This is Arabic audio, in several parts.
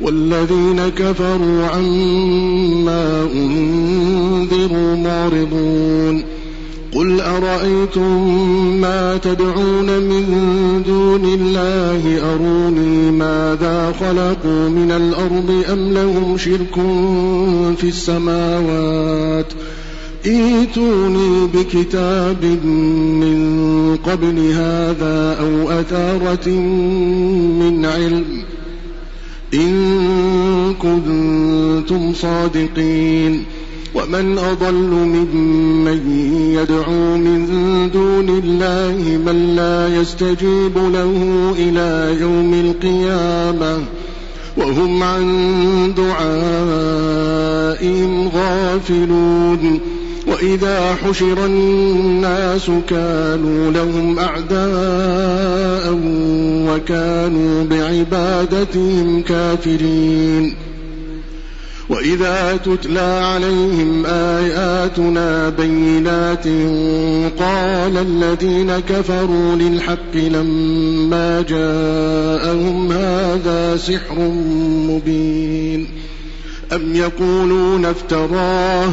والذين كفروا عما أنذروا معرضون. قل أرأيتم ما تدعون من دون الله؟ أروني ماذا خلقوا من الأرض أم لهم شرك في السماوات؟ ائتوني بكتاب من قبل هذا أو أثارة من علم. إن كنتم صادقين. ومن أضل ممن يدعو من دون الله من لا يستجيب له إلى يوم القيامة. وهم عن دعائهم غافلون. وإذا حشر الناس كانوا لهم أعداء وكانوا بعبادتهم كافرين. وإذا تتلى عليهم آياتنا بينات قال الذين كفروا للحق لما جاءهم هذا سحر مبين. أم يقولون افتراه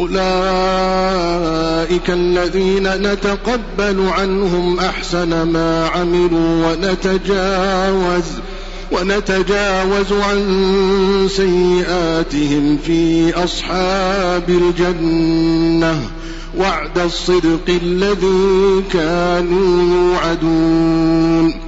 أولئك الذين نتقبل عنهم أحسن ما عملوا ونتجاوز ونتجاوز عن سيئاتهم في أصحاب الجنة وعد الصدق الذي كانوا يوعدون.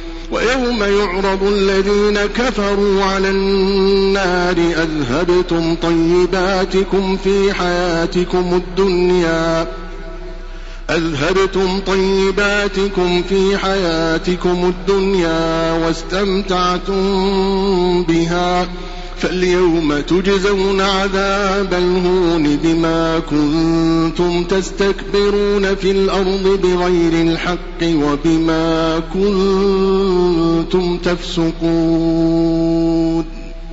ويوم يعرض الذين كفروا على النار أذهبتم طيباتكم في حياتكم الدنيا أذهبتم طيباتكم في حياتكم الدنيا واستمتعتم بها فاليوم تجزون عذاب الهون بما كنتم تستكبرون في الأرض بغير الحق وبما كنتم تفسقون.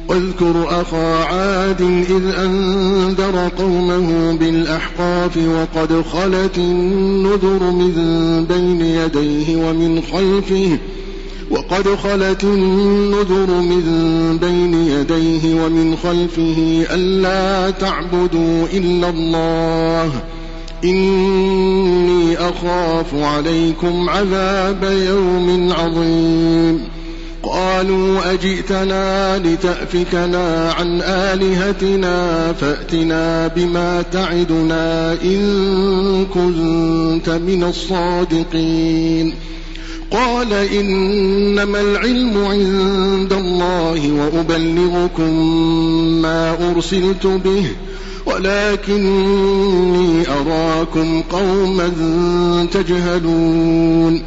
واذكر أخا عاد إذ أنذر قومه بالأحقاف وقد خلت النذر من بين يديه ومن خلفه وقد خلت النذر من بين يديه ومن خلفه ألا تعبدوا إلا الله. إني أخاف عليكم عذاب يوم عظيم. قالوا أجئتنا لتأفكنا عن آلهتنا فأتنا بما تعدنا إن كنت من الصادقين. قال إنما العلم عند الله وأبلغكم ما أرسلت به ولكني أراكم قوما تجهلون.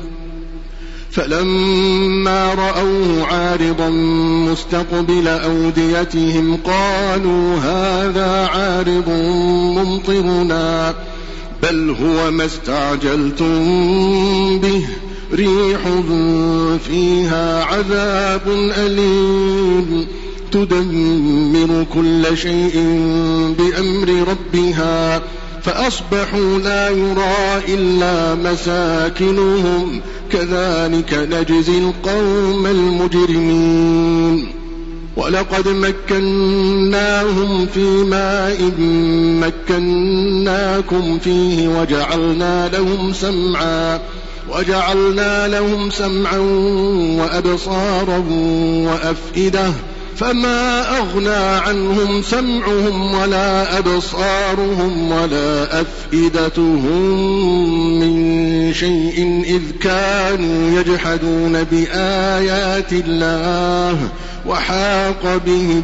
فلما رأوه عارضا مستقبل أوديتهم قالوا هذا عارض ممطرنا بل هو ما استعجلتم به. ريح فيها عذاب أليم تدمر كل شيء بأمر ربها فأصبحوا لا يرى إلا مساكنهم كذلك نجزي القوم المجرمين ولقد مكناهم في ماء مكناكم فيه وجعلنا لهم سمعا وجعلنا لهم سمعا وأبصارا وأفئدة فما أغنى عنهم سمعهم ولا أبصارهم ولا أفئدتهم من شيء إذ كانوا يجحدون بآيات الله وحاق بهم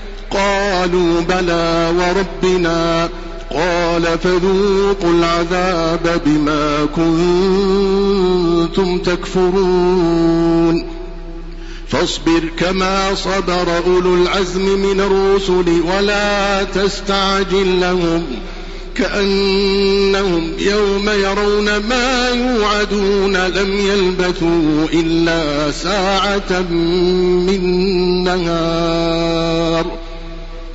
قالوا بلى وربنا قال فذوقوا العذاب بما كنتم تكفرون. فاصبر كما صبر أولو العزم من الرسل ولا تستعجل لهم كأنهم يوم يرون ما يوعدون لم يلبثوا إلا ساعة من نهار.